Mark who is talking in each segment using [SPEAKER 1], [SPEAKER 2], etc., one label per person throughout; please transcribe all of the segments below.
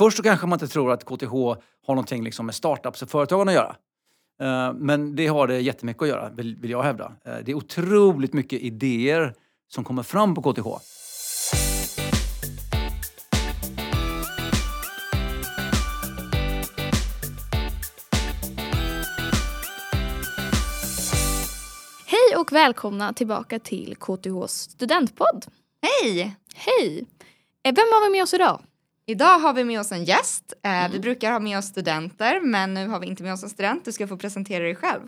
[SPEAKER 1] först så kanske man inte tror att KTH har någonting liksom med startups och företagande att göra. Eh, men det har det jättemycket att göra, vill, jag hävda. Eh, det är otroligt mycket idéer som kommer fram på KTH.
[SPEAKER 2] Hej och välkomna tillbaka till KTHs studentpodd.
[SPEAKER 3] Hej!
[SPEAKER 2] Hej! Eh, Vem har vi med oss idag?
[SPEAKER 3] Idag har vi med oss en gäst. Eh, Vi brukar ha med oss studenter, men nu har vi inte med oss en student. Du ska få presentera dig själv.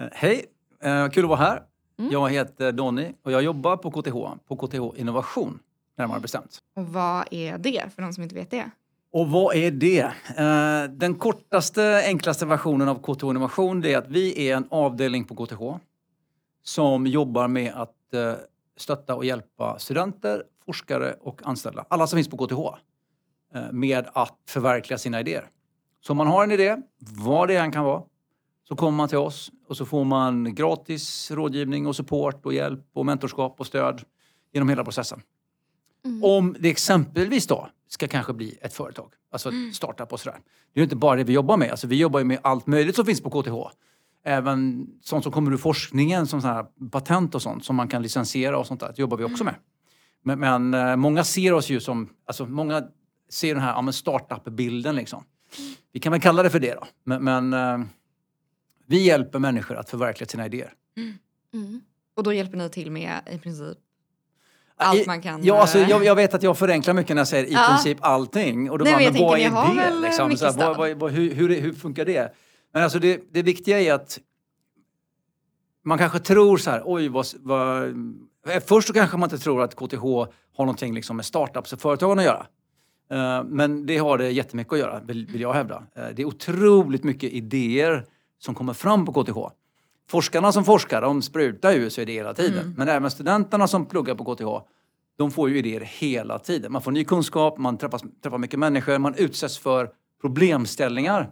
[SPEAKER 1] Eh, Hej, eh, kul att vara här. Jag heter Donny och jag jobbar på KTH, på KTH Innovation närmare bestämt.
[SPEAKER 3] Och vad är det, för de som inte vet det?
[SPEAKER 1] Och vad är det? Eh, Den kortaste, enklaste versionen av KTH Innovation det är att vi är en avdelning på KTH som jobbar med att eh, stötta och hjälpa studenter, forskare och anställda, alla som finns på KTH, med att förverkliga sina idéer. Så om man har en idé, vad det än kan vara, så kommer man till oss och så får man gratis rådgivning och support och hjälp och mentorskap och stöd genom hela processen. Om det exempelvis då ska kanske bli ett företag, alltså ett startup och sådär. Det är ju inte bara det vi jobbar med, alltså vi jobbar ju med allt möjligt som finns på KTH. Även sånt som kommer ur forskningen, som så här patent och sånt som man kan licensiera och sånt där, det jobbar vi också med. Men, men eh, många ser oss ju som, alltså många ser den här ja, startup-bilden liksom. Vi kan väl kalla det för det då. Men, men eh, vi hjälper människor att förverkliga sina idéer.
[SPEAKER 3] Och då hjälper ni till med i princip allt man kan.
[SPEAKER 1] Ja, alltså,
[SPEAKER 3] eh,
[SPEAKER 1] jag, jag vet att jag förenklar mycket när jag säger i
[SPEAKER 3] Ja.
[SPEAKER 1] princip allting. Och då
[SPEAKER 3] Nej,
[SPEAKER 1] bara,
[SPEAKER 3] men
[SPEAKER 1] vad är det? Liksom? Så här, vad, vad, hur, hur, hur funkar det? Men alltså det, det viktiga är att man kanske tror så här, oj vad... vad först så kanske man inte tror att KTH har någonting liksom med startups och företagande att göra. Eh, Men det har det jättemycket att göra, vill, jag hävda. Eh, Det är otroligt mycket idéer som kommer fram på KTH. Forskarna som forskar, de sprutar ju sig idéer hela tiden. Men även studenterna som pluggar på KTH, de får ju idéer hela tiden. Man får ny kunskap, man träffas, träffar mycket människor, man utsätts för problemställningar.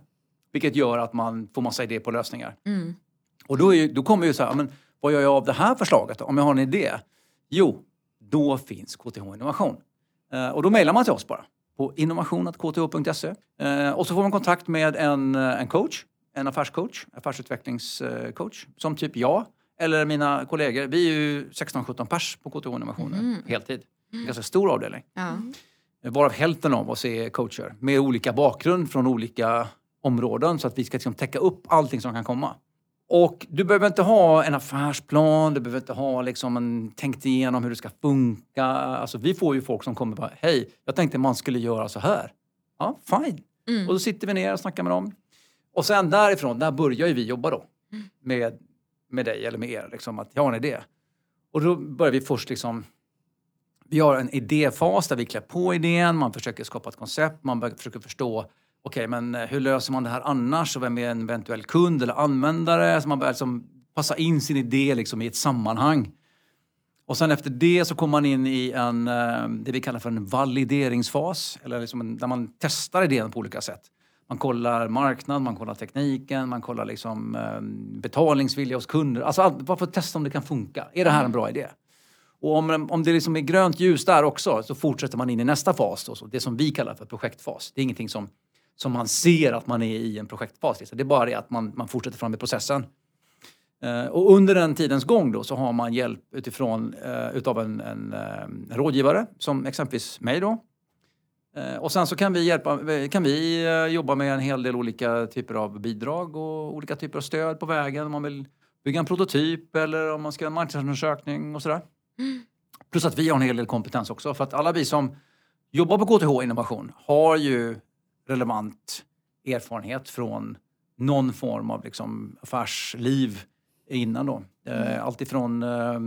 [SPEAKER 1] Vilket gör att man får massa idéer på lösningar. Och då, ju, då kommer ju så här, men vad gör jag av det här förslaget då? Om jag har en idé? Jo, då finns KTH Innovation. Eh, och då mejlar man till oss bara på innovation.kth.se. Eh, och så får man kontakt med en, eh, en coach, en affärscoach, affärsutvecklingscoach, som typ jag eller mina kollegor. Vi är ju 16-17 pers på KTH Innovation nu, heltid. En ganska stor avdelning.
[SPEAKER 3] Ja.
[SPEAKER 1] Varav hälften av oss är coacher med olika bakgrund från olika områden så att vi ska liksom täcka upp allting som kan komma. Och du behöver inte ha en affärsplan, du behöver inte ha liksom en, tänkt igenom hur det ska funka. Alltså vi får ju folk som kommer och bara, hej, jag tänkte man skulle göra så här. Ja, fine. Och då sitter vi ner och snackar med dem. Och sen därifrån, där börjar ju vi jobba då. Med, med dig eller med er, liksom, att jag har en idé. Och då börjar vi först liksom vi har en idéfas där vi klär på idén, man försöker skapa ett koncept, man försöker förstå okej, men eh, hur löser man det här annars och vem är en eventuell kund eller användare? Så man börjar liksom passa in sin idé liksom i ett sammanhang. Och sen efter det så kommer man in i en, eh, det vi kallar för en valideringsfas, eller liksom en, där man testar idén på olika sätt. Man kollar marknad, man kollar tekniken, man kollar liksom, eh, betalningsvilja hos kunder. Alltså allt, bara för att testa om det kan funka. Är det här en bra idé? Och om, om det liksom är grönt ljus där också så fortsätter man in i nästa fas. Då, så det som vi kallar för projektfas. Det är ingenting som, som man ser att man är i en projektfas. Liksom. Det är bara det att man, man fortsätter fram i processen. Eh, och under den tidens gång då så har man hjälp utifrån eh, utav en, en, eh, rådgivare som exempelvis mig då. Eh, och sen så kan vi, hjälpa, kan vi eh, jobba med en hel del olika typer av bidrag och olika typer av stöd på vägen. Om man vill bygga en prototyp eller om man ska göra en marknadsundersökning och sådär. Plus att vi har en hel del kompetens också. För att alla vi som jobbar på KTH Innovation har ju relevant erfarenhet från någon form av liksom affärsliv innan då. Eh, Allt ifrån eh,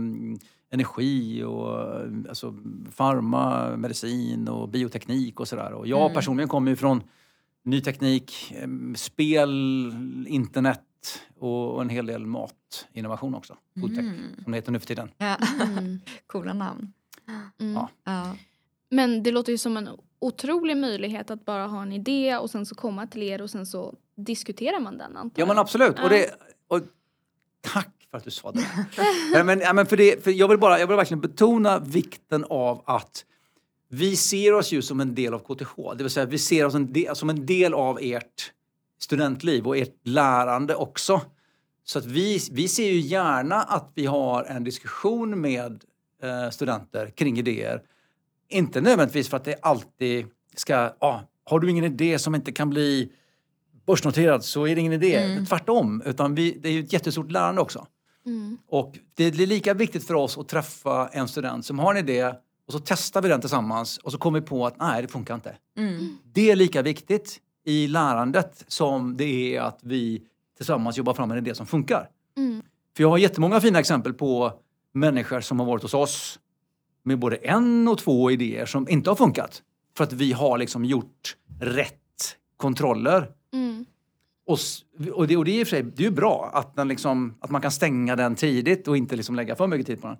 [SPEAKER 1] energi och eh, alltså, farma, medicin och bioteknik och sådär. Och jag personligen kommer ju från ny teknik, eh, spel, internet och, en hel del matinnovation också. Foodtech, som det heter nu för tiden.
[SPEAKER 3] Ja. Coola namn.
[SPEAKER 1] Ja.
[SPEAKER 3] Ja.
[SPEAKER 2] Men det låter ju som en otrolig möjlighet att bara ha en idé och sen så komma till er och sen så diskuterar man den antar
[SPEAKER 1] Ja
[SPEAKER 2] jag.
[SPEAKER 1] men absolut. Och det, och, tack för att du sa det. Nej, men, ja, men för det för jag, vill bara, jag vill verkligen betona vikten av att vi ser oss ju som en del av KTH. Det vill säga vi ser oss en del, som en del av ert studentliv och ert lärande också. Så att vi, vi ser ju gärna att vi har en diskussion med eh, studenter kring idéer. Inte nödvändigtvis för att det alltid ska... Ah, har du ingen idé som inte kan bli börsnoterad så är det ingen idé.
[SPEAKER 3] Mm.
[SPEAKER 1] Tvärtom. Utan vi, det är ju ett jättestort lärande också.
[SPEAKER 2] Mm.
[SPEAKER 1] Och det är lika viktigt för oss att träffa en student som har en idé och så testar vi den tillsammans och så kommer vi på att nej, det funkar inte.
[SPEAKER 3] Mm.
[SPEAKER 1] Det är lika viktigt i lärandet som det är att vi tillsammans jobbar fram en idé som funkar.
[SPEAKER 2] Mm.
[SPEAKER 1] För jag har jättemånga fina exempel på människor som har varit hos oss med både en och två idéer som inte har funkat. För att vi har liksom gjort rätt kontroller.
[SPEAKER 2] Mm.
[SPEAKER 1] Och, och, det, och det är i och för sig det är bra att, den liksom, att man kan stänga den tidigt och inte liksom lägga för mycket tid på den.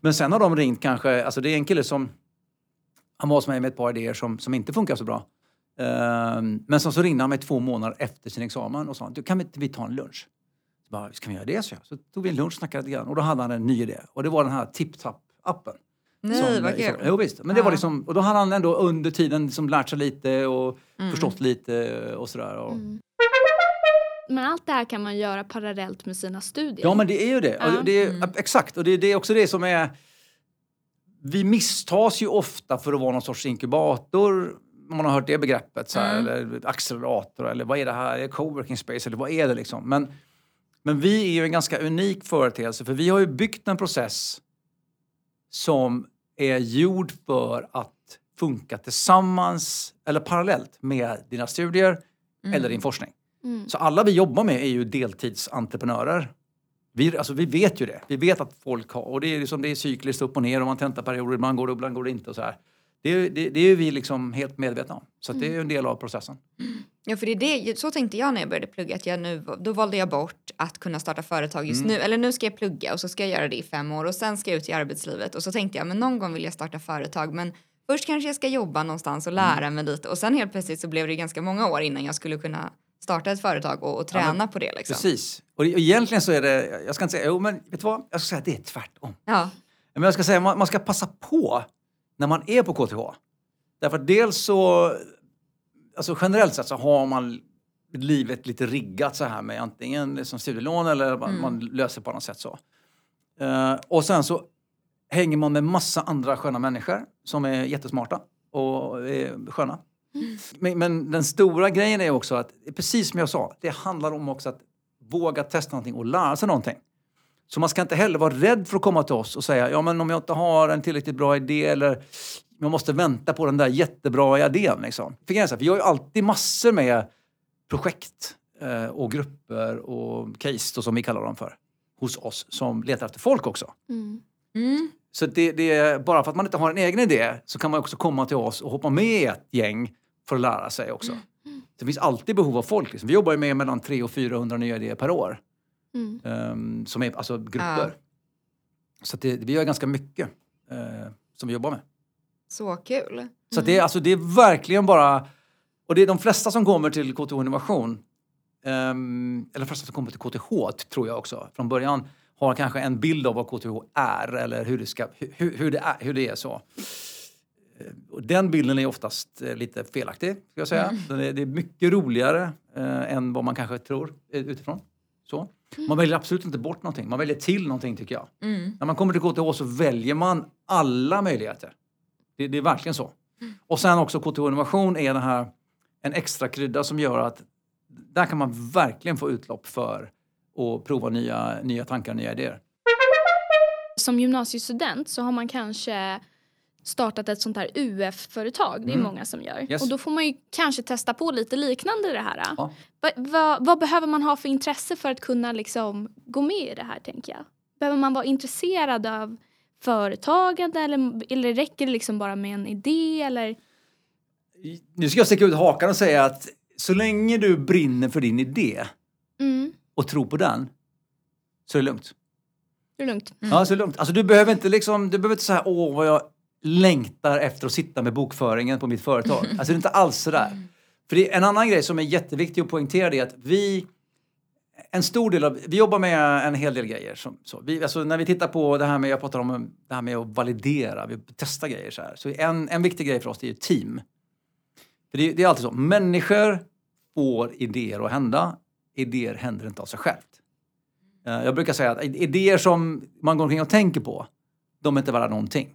[SPEAKER 1] Men sen har de ringt kanske, alltså det är en kille som han var hos mig med ett par idéer som, som inte funkar så bra. Ehm, men som så ringde han mig två månader efter sin examen och sa du, kan vi vi ta en lunch? Så bara, ska vi göra det? Så, jag. så tog vi en lunch och snackade lite grann och då hade han en ny idé och det var den här TipTap-appen.
[SPEAKER 3] Nej,
[SPEAKER 1] Som-
[SPEAKER 3] vad kul.
[SPEAKER 1] Jo, visst. Men det var liksom, och då hade han ändå under tiden liksom lärt sig lite och
[SPEAKER 3] Mm.
[SPEAKER 1] förstått lite och sådär. Och,
[SPEAKER 2] Mm. Men allt det här kan man göra parallellt med sina studier.
[SPEAKER 1] Ja, men det är ju det. Och
[SPEAKER 2] Ja.
[SPEAKER 1] det, det är,
[SPEAKER 3] Mm.
[SPEAKER 1] Exakt, och det, det är också det som är... Vi misstas ju ofta för att vara någon sorts inkubator. Om man har hört det begreppet. Så här,
[SPEAKER 3] Mm.
[SPEAKER 1] Eller accelerator, eller vad är det här? Är det coworking space? Eller vad är det liksom? Men, men vi är ju en ganska unik företeelse för vi har ju byggt en process som är gjord för att funka tillsammans eller parallellt med dina studier eller din forskning.
[SPEAKER 2] Mm.
[SPEAKER 1] Så alla vi jobbar med är ju deltidsentreprenörer. Vi, alltså vi vet ju det. Vi vet att folk har, och det är, liksom, det är cykliskt upp och ner och man tentar perioder, ibland går det, ibland går det inte och så här. Det, är- det, det är vi liksom helt medvetna om. Så det är en del av processen.
[SPEAKER 3] Ja, för det är det, så tänkte jag när jag började plugga. Att jag nu, då valde jag bort att kunna starta företag just
[SPEAKER 1] Mm.
[SPEAKER 3] nu. Eller nu ska jag plugga och så ska jag göra det i fem år och sen ska jag ut i arbetslivet. Och så tänkte jag, men någon gång vill jag starta företag. Men först kanske jag ska jobba någonstans och lära
[SPEAKER 1] Mm.
[SPEAKER 3] mig lite. Och sen helt plötsligt så blev det ganska många år innan jag skulle kunna starta ett företag och, och
[SPEAKER 1] Ja, men
[SPEAKER 3] träna på det. Liksom.
[SPEAKER 1] Precis. Och egentligen så är det, jag ska inte säga, jo men vet du vad? Jag ska säga att det är tvärtom.
[SPEAKER 3] Ja.
[SPEAKER 1] Men jag ska säga man, man ska passa på när man är på KTH. Därför att dels så, alltså generellt sett så har man livet lite riggat så här med antingen som studielån eller man,
[SPEAKER 3] Mm.
[SPEAKER 1] man löser på något sätt så. Eh, och sen så hänger man med massa andra sköna människor som är jättesmarta och är sköna. Men, men den stora grejen är också att, precis som jag sa, det handlar om också att våga testa någonting och lära sig någonting. Så man ska inte heller vara rädd för att komma till oss och säga ja men om jag inte har en tillräckligt bra idé eller jag måste vänta på den där jättebra idén. Liksom. För vi har ju alltid massor med projekt eh, och grupper och case då, som vi kallar dem för hos oss som letar efter folk också.
[SPEAKER 2] Mm.
[SPEAKER 3] Mm.
[SPEAKER 1] Så det, det är, bara för att man inte har en egen idé så kan man också komma till oss och hoppa med i ett gäng för att lära sig också. Det finns alltid behov av folk. Liksom. Vi jobbar med mellan 300 och 400 nya idéer per år.
[SPEAKER 2] Mm.
[SPEAKER 1] ehm, som är alltså grupper.
[SPEAKER 3] Ja.
[SPEAKER 1] Så det, vi gör ganska mycket eh, som vi jobbar med.
[SPEAKER 3] Så kul.
[SPEAKER 1] Så att det, är, alltså, det är verkligen bara... Och det är de flesta som kommer till KTH Innovation, ehm, eller de flesta som kommer till KTH tror jag också, från början har kanske en bild av vad KTH är eller hur det, ska, hur, hur det, är, hur det är så. Eh, Och den bilden är oftast eh, lite felaktig, ska jag säga. Så Det, är, mycket roligare eh, än vad man kanske tror utifrån. Så. Man väljer absolut inte bort någonting, man väljer till någonting tycker jag.
[SPEAKER 3] Mm.
[SPEAKER 1] När man kommer till KTH så väljer man alla möjligheter. Det, det är verkligen så. Och sen också KTH Innovation är den här, en extra krydda som gör att där kan man verkligen få utlopp för att prova nya, nya tankar, nya idéer.
[SPEAKER 2] Som gymnasiestudent så har man kanske startat ett sånt här UF-företag. Det är
[SPEAKER 1] Mm.
[SPEAKER 2] många som gör.
[SPEAKER 1] Yes.
[SPEAKER 2] Och då får man ju kanske testa på lite liknande det här.
[SPEAKER 1] Ja.
[SPEAKER 2] Va, va, vad behöver man ha för intresse för att kunna liksom gå med i det här tänker jag? Behöver man vara intresserad av företagande eller, eller räcker det liksom bara med en idé eller?
[SPEAKER 1] Nu ska jag sticka ut hakan och säga att så länge du brinner för din idé
[SPEAKER 2] Mm,
[SPEAKER 1] och tror på den så är det lugnt.
[SPEAKER 2] det är lugnt.
[SPEAKER 1] Ja, så är det lugnt. Alltså, du behöver inte liksom, du behöver inte säga åh vad jag längtar efter att sitta med bokföringen på mitt företag. Alltså det är inte alls sådär. För det är en annan grej som är jätteviktig att poängtera det är att vi en stor del av, vi jobbar med en hel del grejer. Som, så. Vi, alltså när vi tittar på det här med, jag pratar om det här med att validera, vi testar grejer så här. Så en, en viktig grej för oss det är ju team. För det, det är alltid så, människor får idéer att hända, idéer händer inte av sig självt. Eh, Jag brukar säga att idéer som man går omkring och tänker på, de är inte värda någonting.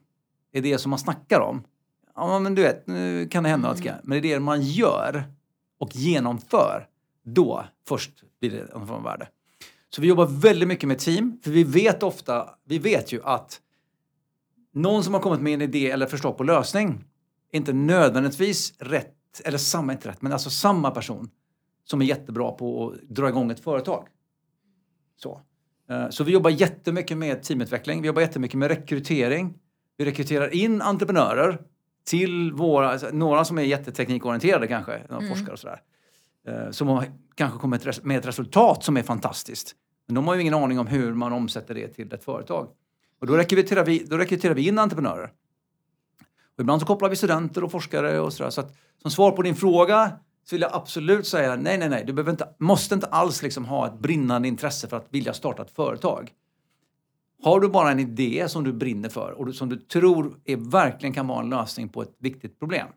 [SPEAKER 1] Idéer som man snackar om, ja men du vet, nu kan det hända något.
[SPEAKER 3] Mm.
[SPEAKER 1] Men idéer man gör och genomför, då först blir det någon form av värde. Så vi jobbar väldigt mycket med team, för vi vet ofta, vi vet ju att någon som har kommit med en idé eller förslag på lösning är inte nödvändigtvis rätt, eller samma, inte rätt, men alltså samma person som är jättebra på att dra igång ett företag. Så, Eh, så vi jobbar jättemycket med teamutveckling, vi jobbar jättemycket med rekrytering. Vi rekryterar in entreprenörer till våra, alltså, några som är jätteteknikorienterade kanske, några forskare och sådär. Eh, Som har kanske kommit res- med ett resultat som är fantastiskt. Men de har ju ingen aning om hur man omsätter det till ett företag. Och då rekryterar vi, då rekryterar vi in entreprenörer. Och ibland så kopplar vi studenter och forskare och sådär. Så att, som svar på din fråga så vill jag absolut säga nej, nej, nej. Du behöver inte, måste inte alls liksom ha ett brinnande intresse för att vilja starta ett företag. Har du bara en idé som du brinner för och som du tror är, verkligen kan vara en lösning på ett viktigt problem.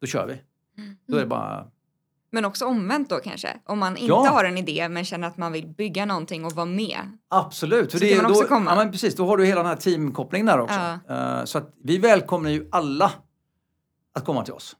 [SPEAKER 1] Då kör vi. Då är det bara...
[SPEAKER 3] Men också omvänt då kanske. Om man inte
[SPEAKER 1] Ja.
[SPEAKER 3] har en idé men känner att man vill bygga någonting och vara med.
[SPEAKER 1] Absolut.
[SPEAKER 3] Så kan man också
[SPEAKER 1] då,
[SPEAKER 3] komma.
[SPEAKER 1] Ja, men precis, då har du hela den här teamkopplingen där också.
[SPEAKER 3] Ja.
[SPEAKER 1] Eh, så att vi välkomnar ju alla att komma till oss.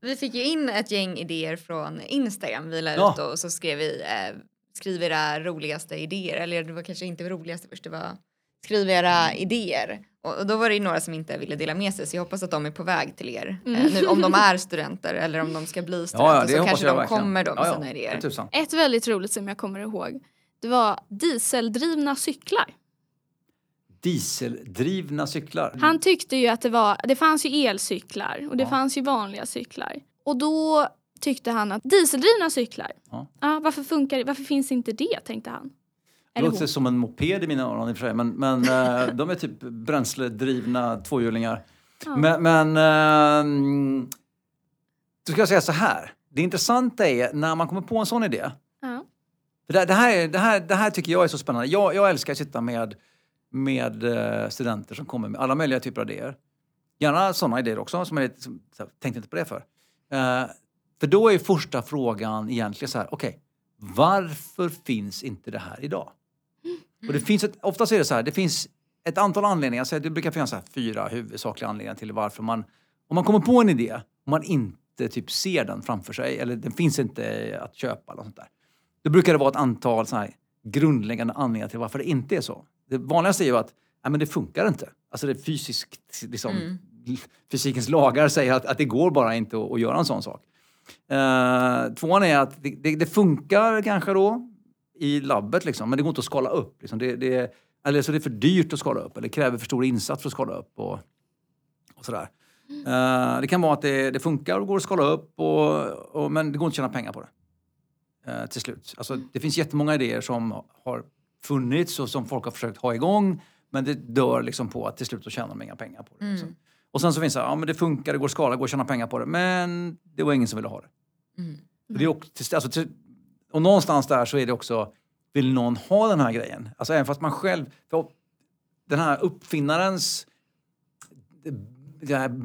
[SPEAKER 3] Vi fick ju in ett gäng idéer från Instagram vi la
[SPEAKER 1] Ja.
[SPEAKER 3] ut och så skrev vi eh, skriv era roligaste idéer. Eller det var kanske inte roligaste först, det var skriv era idéer. Och, och då var det ju några som inte ville dela med sig så jag hoppas att de är på väg till er.
[SPEAKER 2] Mm.
[SPEAKER 3] Eh, nu, om de är studenter eller om de ska bli studenter så kanske de kommer då med sina
[SPEAKER 1] Ja,
[SPEAKER 3] idéer.
[SPEAKER 1] tusan.
[SPEAKER 2] Ett väldigt roligt som jag kommer ihåg. Det var dieseldrivna cyklar.
[SPEAKER 1] Dieseldrivna cyklar.
[SPEAKER 2] Han tyckte ju att det var, det fanns ju elcyklar och det
[SPEAKER 1] Ja.
[SPEAKER 2] fanns ju vanliga cyklar. Och då tyckte han att dieseldrivna cyklar,
[SPEAKER 1] Ja.
[SPEAKER 2] ja, varför, funkar, varför finns inte det tänkte han.
[SPEAKER 1] Det låter
[SPEAKER 2] hon.
[SPEAKER 1] som en moped i mina öron i och för sig. Men, men eh, de är typ bränsledrivna tvåhjulingar.
[SPEAKER 2] Ja.
[SPEAKER 1] Men, men ehm, då ska jag säga så här. Det intressanta är när man kommer på en sån idé.
[SPEAKER 2] Ja.
[SPEAKER 1] Det, det, här, är- det, här, det här tycker jag är så spännande. Jag, jag älskar att sitta med, med eh, studenter som kommer med alla möjliga typer av idéer. Gärna såna idéer också, som jag tänkte inte på det för. Eh, för då är första frågan egentligen så här, okej, varför finns inte det här idag? Och det finns ett, oftast är det så här, det finns ett antal anledningar, så det brukar finnas så här fyra huvudsakliga anledningar till varför man, om man kommer på en idé och man inte typ ser den framför sig, eller den finns inte att köpa eller sånt där. Då brukar det vara ett antal så här grundläggande anledningar till varför det inte är så. Det vanligaste är ju att nej, men det funkar inte. Alltså det fysiskt, liksom, fysikens lagar säger att, att det går bara inte att, att göra en sån sak. Uh, tvåan är att det, det, det funkar kanske då i labbet liksom, men det går inte att skala upp. Liksom. Det, det, eller så det är för dyrt att skala upp eller kräver för stor insats för att skala upp. Och, och sådär. Eh, det kan vara att det, det funkar och går att skala upp och, och, men det går inte att tjäna pengar på det. eh, till slut. Alltså, det finns jättemånga idéer som har funnits och som folk har försökt ha igång men det dör liksom på att till slut så tjänar de inga pengar på det. Liksom. Mm. Och sen så finns det, ja men det funkar, det går att skala, det går att tjäna pengar på det men det var ingen som ville ha det. det är också, alltså, till, och någonstans där så är det också, vill någon ha den här grejen? Alltså även fast man själv, för den här uppfinnarens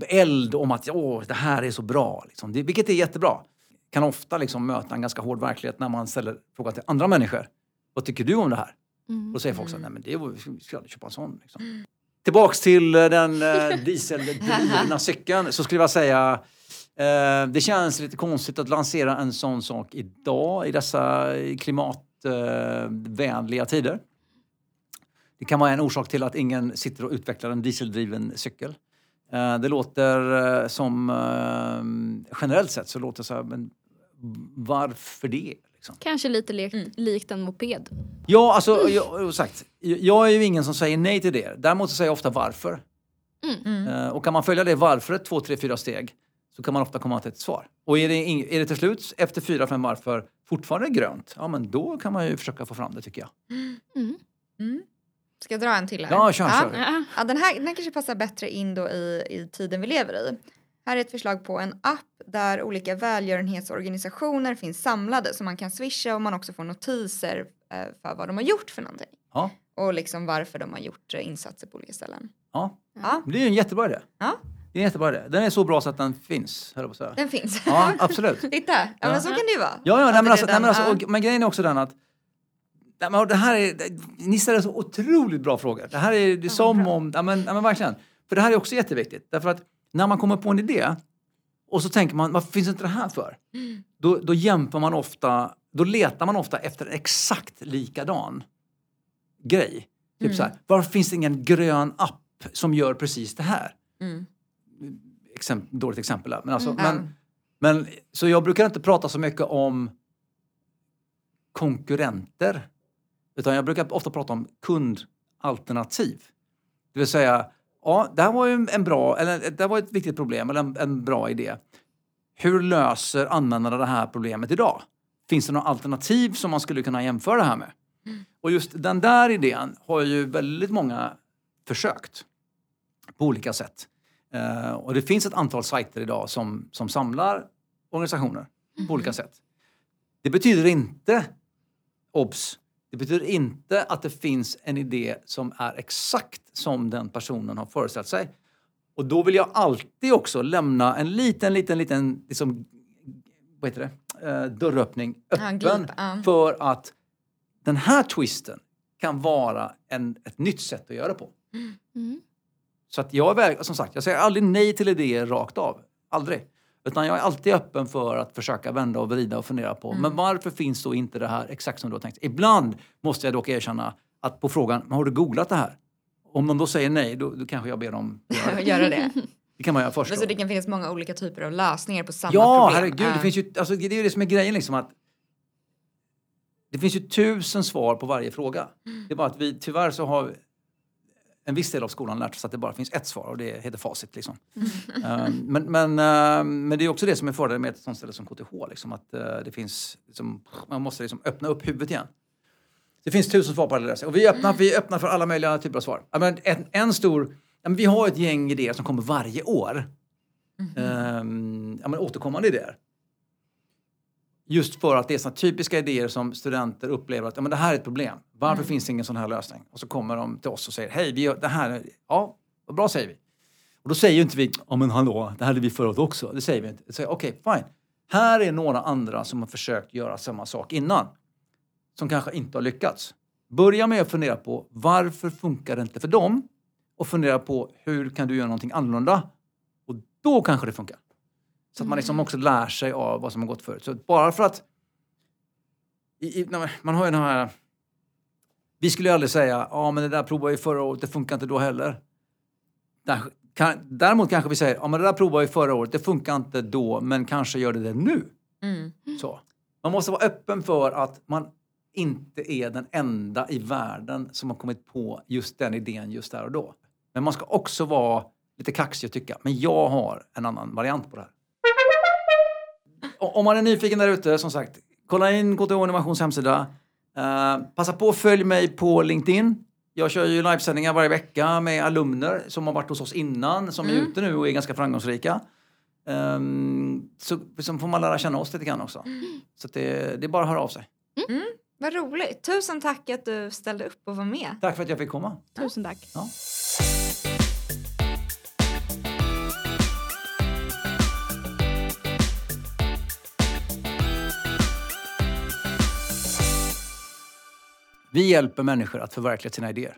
[SPEAKER 1] eld om att Åh, det här är så bra, liksom. det, vilket är jättebra, kan ofta liksom möta en ganska hård verklighet när man ställer frågan till andra människor. Vad tycker du om det här?
[SPEAKER 2] Mm.
[SPEAKER 1] Då säger folk så här, nej men det var, vi ska aldrig köpa en sån. Liksom. Tillbaks till eh, den eh, dieseldrivna cykeln så skulle jag säga eh, det känns lite konstigt att lansera en sån sak idag i dessa eh, klimatvänliga tider. Det kan vara en orsak till att ingen sitter och utvecklar en dieseldriven cykel. Eh, det låter eh, som, eh, generellt sett så låter det så här, men varför det? Liksom?
[SPEAKER 2] Kanske lite likt,
[SPEAKER 3] Mm.
[SPEAKER 2] likt en moped.
[SPEAKER 1] Ja, alltså, jag, sagt, jag är ju ingen som säger nej till det. Däremot så säger jag ofta varför.
[SPEAKER 3] Mm.
[SPEAKER 1] Eh, och kan man följa det varföret, två, tre, fyra steg, så kan man ofta komma till ett svar. Och är det, är det till slut, efter fyra, fem varför, fortfarande grönt, ja men då kan man ju försöka få fram det tycker jag.
[SPEAKER 3] Mm. Ska jag dra en till här?
[SPEAKER 1] Ja, kör, kör.
[SPEAKER 2] Ja.
[SPEAKER 3] Ja, den här den här kanske passar bättre in då i, i tiden vi lever i. Här är ett förslag på en app där olika välgörenhetsorganisationer finns samlade så man kan swisha och man också får notiser eh, för vad de har gjort för någonting.
[SPEAKER 1] Ja,
[SPEAKER 3] Och liksom varför de har gjort eh, insatser på olika ställen.
[SPEAKER 1] ja.
[SPEAKER 3] Ja,
[SPEAKER 1] Det är ju en jättebra idé.
[SPEAKER 3] ja
[SPEAKER 1] Det är en jättebra idé. Den är så bra så att den finns, höll på att säga.
[SPEAKER 3] den finns.
[SPEAKER 1] Ja, absolut.
[SPEAKER 3] Titta, ja,
[SPEAKER 1] Ja.
[SPEAKER 3] men så kan det ju vara.
[SPEAKER 1] Ja, ja nej, men, alltså, nej, men, alltså, och, men grejen är också den att nej, men det här är, ni ställer så otroligt bra frågor. Det här är, det är som
[SPEAKER 3] bra.
[SPEAKER 1] om, ja men, ja men verkligen. För det här är också jätteviktigt. Därför att när man kommer på en idé och så tänker man, varför finns inte det här för? Då, då jämför man ofta, då letar man ofta efter en exakt likadan grej. Typ så här, varför finns det ingen grön app som gör precis det här?
[SPEAKER 3] Mm.
[SPEAKER 1] Exemp, dåligt exempel där. Men alltså,
[SPEAKER 3] Mm.
[SPEAKER 1] men, men, så jag brukar inte prata så mycket om konkurrenter. Utan jag brukar ofta prata om kundalternativ. Det vill säga, ja, det här var ju en bra, eller det var ett viktigt problem eller en, en bra idé. Hur löser användarna det här problemet idag? Finns det några alternativ som man skulle kunna jämföra det här med? Och just den där idén har ju väldigt många försökt på olika sätt. Eh, och det finns ett antal sajter idag som, som samlar organisationer på olika sätt. Det betyder inte, obs, det betyder inte att det finns en idé som är exakt som den personen har föreställt sig. Och då vill jag alltid också lämna en liten, liten, liten liksom, vad heter det? Eh, dörröppning
[SPEAKER 3] Ja,
[SPEAKER 1] öppen
[SPEAKER 3] glip, ja.
[SPEAKER 1] för att den här twisten kan vara en, ett nytt sätt att göra på.
[SPEAKER 2] Mm.
[SPEAKER 1] Så att jag väg- som sagt, jag säger aldrig nej till idéer rakt av. Aldrig. Utan jag är alltid öppen för att försöka vända och vrida och fundera på, men varför finns då inte det här exakt som du har tänkt? Ibland måste jag dock erkänna att på frågan, har du googlat det här? Om de då säger nej, då, då kanske jag ber dem göra det.
[SPEAKER 3] Göra det.
[SPEAKER 1] Det kan man göra först.
[SPEAKER 3] Men så det kan finnas många olika typer av lösningar på samma
[SPEAKER 1] Ja,
[SPEAKER 3] problem.
[SPEAKER 1] herregud. Det,
[SPEAKER 3] Ja.
[SPEAKER 1] finns ju, alltså, det är ju det som är grejen. Liksom, att det finns ju tusen svar på varje fråga. Det är bara att vi tyvärr så har en viss del av skolan lärt sig att det bara finns ett svar och det heter facit. Liksom. Ehm, men, men, ehm, men det är också det som är fördelen med ett sånt ställe som KTH. Liksom, att eh, det finns, liksom, man måste liksom öppna upp huvudet igen. Det finns tusen svar på alla läsare. Och vi är öppna, vi är öppna för alla möjliga typer av svar. Men en, en stor, vi har ett gäng idéer som kommer varje år. Ehm, ja, men återkommande idéer. Just för att det är såna typiska idéer som studenter upplever att ja, men det här är ett problem. Varför finns det ingen sån här lösning? Och så kommer de till oss och säger hej, vi gör det här. Ja, vad bra säger vi. Och då säger ju inte vi, ja men hallå, det här hade vi förut också. Det säger vi inte. Okej, fine. Här är några andra som har försökt göra samma sak innan. Som kanske inte har lyckats. Börja med att fundera på varför funkar det inte för dem? Och fundera på hur kan du göra någonting annorlunda? Och då kanske det funkar. Så att man liksom också lär sig av vad som har gått förut. Så bara för att... I, i, man- har ju den här... Vi skulle ju aldrig säga ja men det där provade vi förra året, det funkar inte då heller. Däremot kanske vi säger ja men det där provade vi förra året, det funkar inte då men kanske gör det det nu.
[SPEAKER 3] Mm.
[SPEAKER 1] Så. Man måste vara öppen för att man inte är den enda i världen som har kommit på just den idén just där och då. Men man ska också vara lite kaxig och tycka, men jag har en annan variant på det här. Om man är nyfiken där ute, som sagt, kolla in KTH Innovations hemsida. Eh, passa på att följ mig på LinkedIn. Jag kör ju livesändningar varje vecka med alumner som har varit hos oss innan, som är ute nu och är ganska framgångsrika. Um, så, så får man lära känna oss lite grann också. Så att det, det är bara att höra av sig.
[SPEAKER 3] Vad roligt. Tusen tack att du ställde upp och var med.
[SPEAKER 1] Tack för att jag fick komma.
[SPEAKER 2] Tusen tack.
[SPEAKER 1] Ja. Vi hjälper människor att förverkliga sina idéer.